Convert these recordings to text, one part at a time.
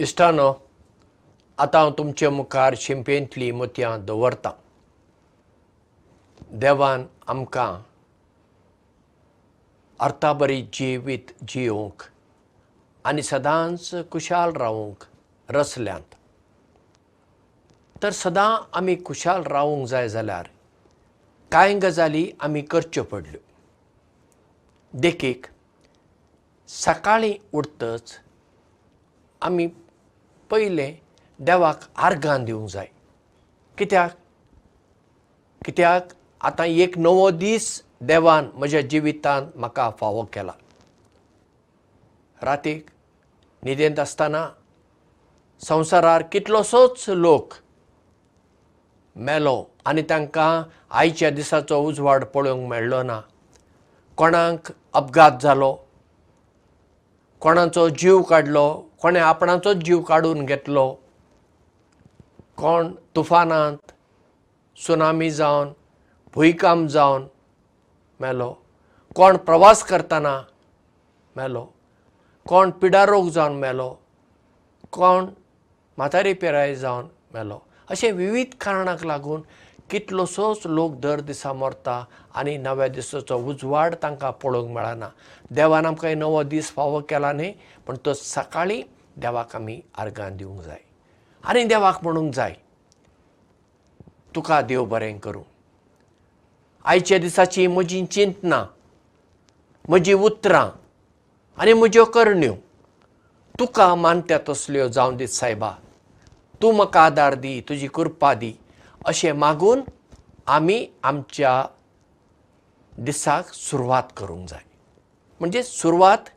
इश्टानो आतां हांव तुमचे मुखार शिंपेंतलीं मोतयां दवरतां. देवान आमकां अर्थाबरी जिवीत जियोंक आनी सदांच कुशाल रावूंक रचल्यांत तर सदां आमी कुशाल रावूंक जाय जाल्यार कांय गजाली आमी करच्यो पडल्यो? देखीक सकाळीं उठतच आमी पयलें देवाक आर्गां दिवंक जाय. कित्याक? कित्याक? आतां एक नवो दीस देवान म्हज्या जिवितांत म्हाका फावो केला. रातीक न्हिदेंत आसतना संवसारार कितलोसोच लोक मेलो आनी तांकां आयच्या दिसाचो उजवाड पळोवंक मेळ्ळो ना. कोणाक अपघात जालो कोणाचो जीव काडलो कोणें आपणाचोच जीव काडून घेतलो. कोण? तुफानांत सुनामी जावन भुंयकांप जावन मेलो. कोण प्रवास करतना मेलो. कोण पिडारोग जावन मेलो. कोण म्हातारी पिराय जावन मेलो. अशे विविध कारणाक लागून कितलोसोच लोक दर दिसा मरता आनी नव्या दिसाचो उजवाड तांकां पळोवंक मेळना. देवान आमकां नवो दीस फावो केला न्ही पूण तो सकाळीं देवाक आमी आर्गां दिवंक जाय. आनी देवाक म्हणूंक जाय तुका देव बरें करूं. आयच्या दिसाची म्हजी चिंतनां म्हजीं उतरां आनी म्हज्यो करण्यो तुका मानत्या तसल्यो जावं दी सायबा. तूं म्हाका आदार दी तुजी कृपा दी. अशें मागून आमी आमच्या दिसाक सुरवात करूंक जाय. म्हणजे सुरवात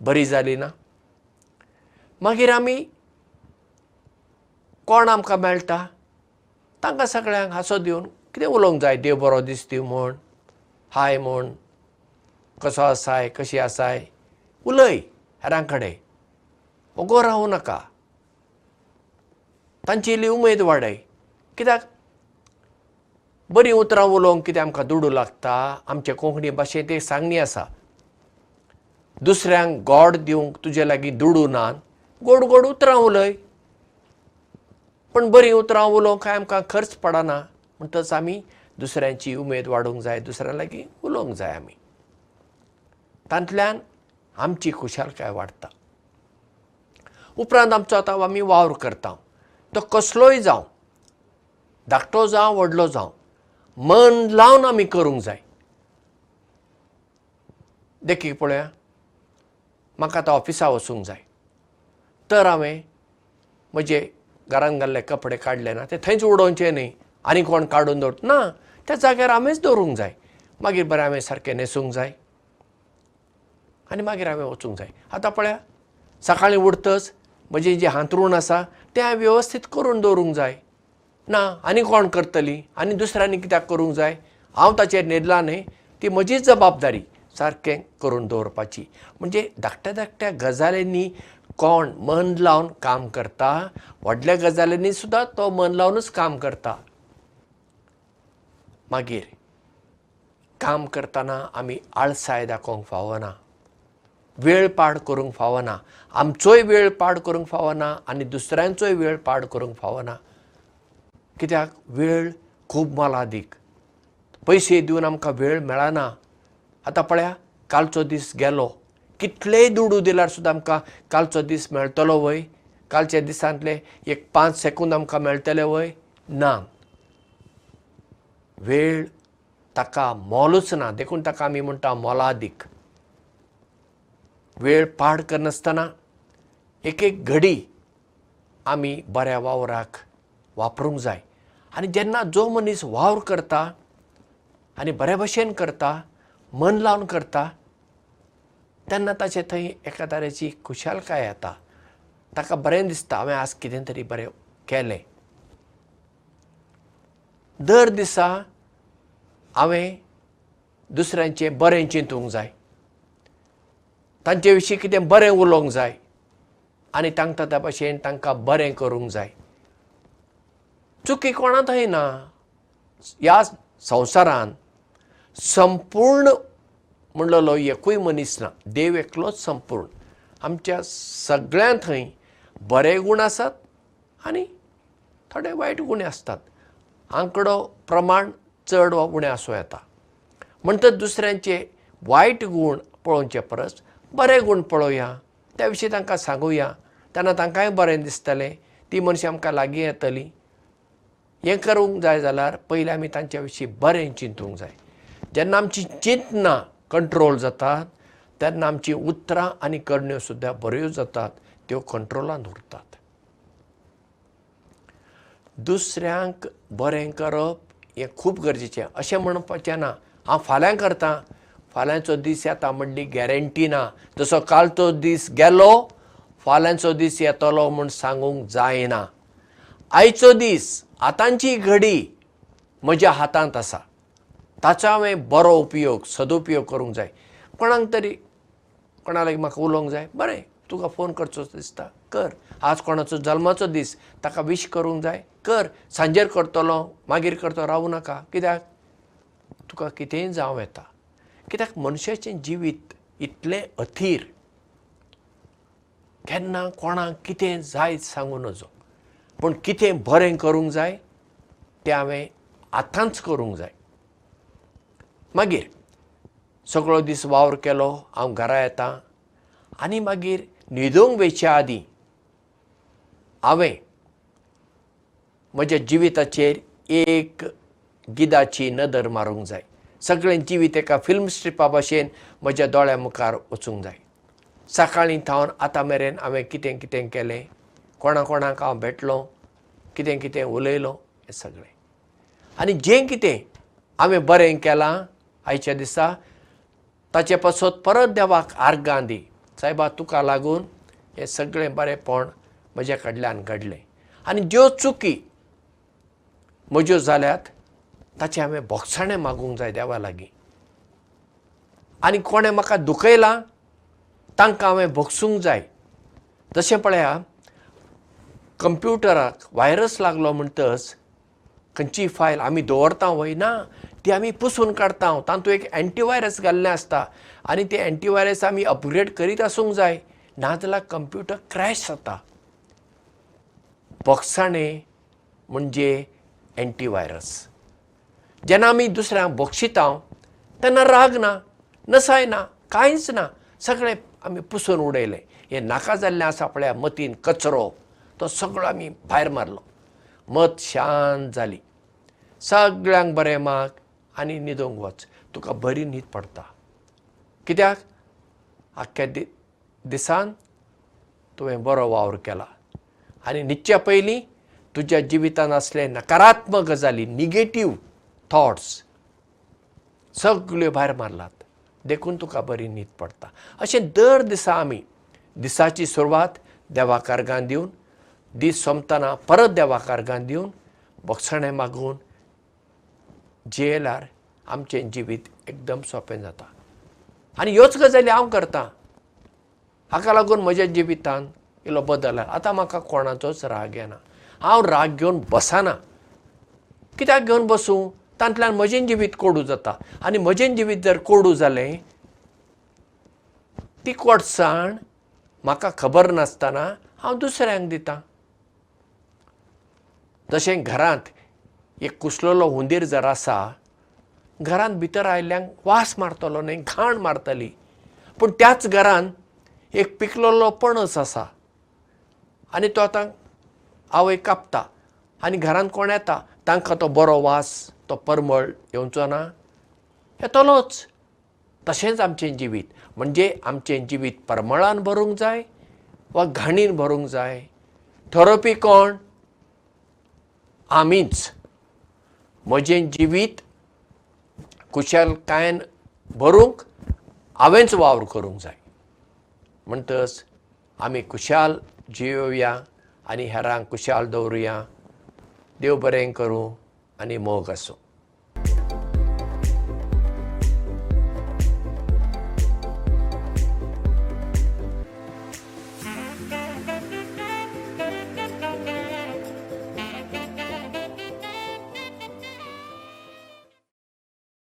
बरी जाली ना मागीर आमी कोण आमकां मेळटा? तांकां सगळ्यांक हांसो दिवन कितें उलोवंक जाय? देव बरो दीस दिवं म्हूण हाय म्हूण कसो आसाय कशी आसाय? उलय हेरां कडेन. ओगो रावूं नाका. तांची इल्ली उमेद वाडय. कित्याक? बरीं उतरां उलोवंक कितें आमकां दुडू लागता? आमचे कोंकणी भाशेंत एक सांगणी आसा. दुसऱ्यांक गोड दिवंक तुजे लागीं दुडू नात गोड गोड उतरां उलय. पण बरीं उतरां उलोवंक कांय आमकां खर्च पडना. म्हणटच आमी दुसऱ्यांची उमेद वाडोवंक जाय दुसऱ्यां लागीं उलोवंक जाय आमी. तांतल्यान आमची खुशालकाय वाडटा उपरांत आमचो आतां आमी वावर करता. तो कसलोय जावं? धाकटो जावं व्हडलो जावं? मन लावन आमी करूंक जाय. देखीक पळया म्हाका आतां ऑफिसा वचूंक जाय तर हांवें म्हजे घरांत घाल्ले कपडे काडले ना ते थंयच उडोवचे न्ही. आनी कोण काडून दवर ना. त्या जाग्यार हांवेंच दवरूंक जाय. मागीर बरें हांवें सारकें न्हेसूंक जाय. आनी मागीर हांवें वचूंक जाय. आतां पळया सकाळीं उठतच म्हजें जें हांतरूण आसा तें हांवें वेवस्थीत करून दवरूंक जाय. ना आनी कोण करतली? आनी दुसऱ्यांनी कित्याक करूंक जाय? हांव ताचेर न्हिदलां न्ही. ती म्हजीच जबाबदारी सारकें करून दवरपाची. म्हणजे धाकट्या धाकट्या गजालींनी कोण मन लावन काम करता? व्हडल्या गजालींनी सुद्दां तो मन लावनूच काम करता. मागीर काम करतना आमी आळसाय दाखोवंक फावना. वेळ पाड करूंक फावना. आमचोय वेळ पाड करूंक फावना आनी दुसऱ्यांचोय वेळ पाड करूंक फावना. कित्याक? वेळ खूब मोलादीक पयशे दिवन आमकां वेळ मेळना. आतां पळया कालचो दीस गेलो कितलेय दुडू दिल्यार सुद्दां आमकां कालचो दीस मेळटलो वय. कालच्या दिसांतले एक पांच सेकंद आमकां मेळटले वय. ना. वेळ ताका मोलूच ना. देखून ताका आमी म्हणटा मोलादीक. वेळ पाड करनासतना एक एक घडी आमी बऱ्या वावराक वापरूंक जाय. आनी जेन्ना जो मनीस वावर करता आनी बरे भशेन करता मन लावन करता तेन्ना ताचे थंय एका तरेची खुशालकाय येता. ताका बरें दिसता हांवें आज कितें तरी बरें केलें. दर दिसा हांवें दुसऱ्यांचें बरें चिंतूंक जाय. तांचे विशीं कितें बरें उलोवंक जाय. आनी तांकां त्या भाशेन तांकां बरें करूंक जाय. चुकी कोणा थंय ना. ह्या संवसारांत संपूर्ण म्हणलेलो एकूय मनीस ना. देव एकलोच संपूर्ण. आमच्या सगळ्यां थंय बरे गूण आसात आनी थोडे वायट गुणे आसतात. आंकडो प्रमाण चड वा उणें आसूं येता म्हणटच दुसऱ्यांचे वायट गूण पळोवचे परस बरे गूण पळोवया त्या विशीं तांकां सांगुया. तेन्ना तांकांय बरें दिसतलें. ती मनशां आमकां लागीं येतलीं. हें करूंक जाय जाल्यार पयलीं आमी तांच्या विशीं बरें चिंतूंक जाय. जेन्ना आमची चिंतना कंट्रोल जातात तेन्ना आमची उतरां आनी करण्यो सुद्दां बऱ्यो जातात त्यो कंट्रोलांत उरतात. दुसऱ्यांक बरें करप हें खूब गरजेचें. अशें म्हणपाचें ना हांव फाल्यां करतां फाल्यांचो दीस येता म्हणली गॅरंटी ना. जसो कालचो दीस गेलो फाल्यांचो दीस येतलो म्हूण सांगूंक जायना. आयचो दीस आतांची घडी म्हज्या हातांत आसा ताचो हांवें बरो उपयोग सदुपयोग करूंक जाय. कोणाक तरी कोणा लागीं म्हाका उलोवंक जाय बरें तुका फोन करचो दिसता कर. आज कोणाचो जल्माचो दीस ताका विश करूंक जाय कर. सांजेर करतलो मागीर करतो रावूं नाका. कित्याक? तुका कितेंय जावं येता. कित्याक? मनशाचें जिवीत इतलें अथीर केन्ना कोणाक कितें जायत सांगूं नजो. पूण कितें बरें करूंक जाय तें हांवें आतांच करूंक जाय मागीर सगळो दीस वावर केलो हांव घरा येतां आनी मागीर न्हिदूंक वयच्या आदीं हांवें म्हज्या जिविताचेर एक गिदाची नदर मारूंक जाय. सगळें जिवीत एका फिल्म स्ट्रिपा भशेन म्हज्या दोळ्या मुखार वचूंक जाय. सकाळीं थावन आतां मेरेन हांवें कितें कितें केलें कोणा कोणाक हांव भेटलो कितें कितें उलयलो हें सगळें. आनी जें कितें हांवें बरें केलां आयच्या दिसा ताचे पासत परत देवाक आर्गां दी. सायबा तुका लागून हें सगळें बरेंपण म्हज्या कडल्यान घडलें. आनी ज्यो चुकी म्हज्यो जाल्यात ताचें हांवें भोगसाणें मागूंक जाय देवा लागीं. आनी कोणें म्हाका दुखयलां तांकां हांवें भोगसूंक जाय. जशें पळया कंप्युटराक वायरस लागलो म्हणटच खंयचीय फायल आमी दवरता वय ना ती आमी पुसून काडटा तातूंत एक एंटीवायरस घाल्लें आसता. आनी ते एंटीवायरस आमी अपग्रेड करीत आसूंक जाय. नाजाल्यार कंप्युटर क्रॅश जाता. बोगसाणें म्हणजे एंटीवायरस जेन्ना आमी दुसऱ्यांक बक्षिता तेन्ना राग ना नसाय ना कांयच ना. सगळें आमी पुसून उडयलें. हें नाका जाल्लें आसा पळया मतीन कचरो. तो सगळो आमी भायर मारलो मत शांत जाली. सगळ्यांक बरें माग आनी न्हिदूंक वच. तुका बरी न्हीद पडटा कित्याक? आख्ख्या दि दिसान तुवें बरो वावर केला. आनी न्हिदच्या पयलीं तुज्या जिवितांत आसले नकारात्मक गजाली निगेटीव थॉट्स सगल्यो भायर मारलात. देखून तुका बरी न्हीद पडटा अशें दर दिसा आमी दिसाची सुरवात देवाक अर्गां दिवन दीस सोंपतना परत देवाक अर्गां दिवन बोगसणें मागून जियेल्यार आमचें जिवीत एकदम सोंपें जाता. आनी ह्योच गजाली हांव करतां. हाका लागून म्हज्या जिवितांत इल्लो बदल आतां म्हाका कोणाचोच राग येना. हांव राग घेवन बसना. कित्याक घेवन बसूं? तांतल्यान म्हजें जिवीत कोडू जाता. आनी म्हजें जिवीत जर कोडू जालें ती कोडसाण म्हाका खबर नासतना हांव दुसऱ्यांक दितां जशें घरांत एक कुसलेलो हुंदीर जर आसा घरांत भितर आयल्यांक वास मारतलो न्हय घाण मारतली. पूण त्याच घरांत एक पिकलेलो पणस आसा. आनी तो आतां आवय कापता. आनी घरांत कोण येता? तांकां तो बरो वास तो परमळ येवचो ना येतलोच. तशेंच आमचें जिवीत. म्हणजे आमचें जिवीत परमळान भरूंक जाय वा घाणीन भरूंक जाय. ठरोवपी कोण आमीच. म्हजें जिवीत कुशलकायेन भरूंक हांवेंच वावर करूंक जाय. म्हणटच आमी खुशाल जियोया आनी हेरांक खुशाल दवरुया. देव बरें करूं आनी मोग आसूं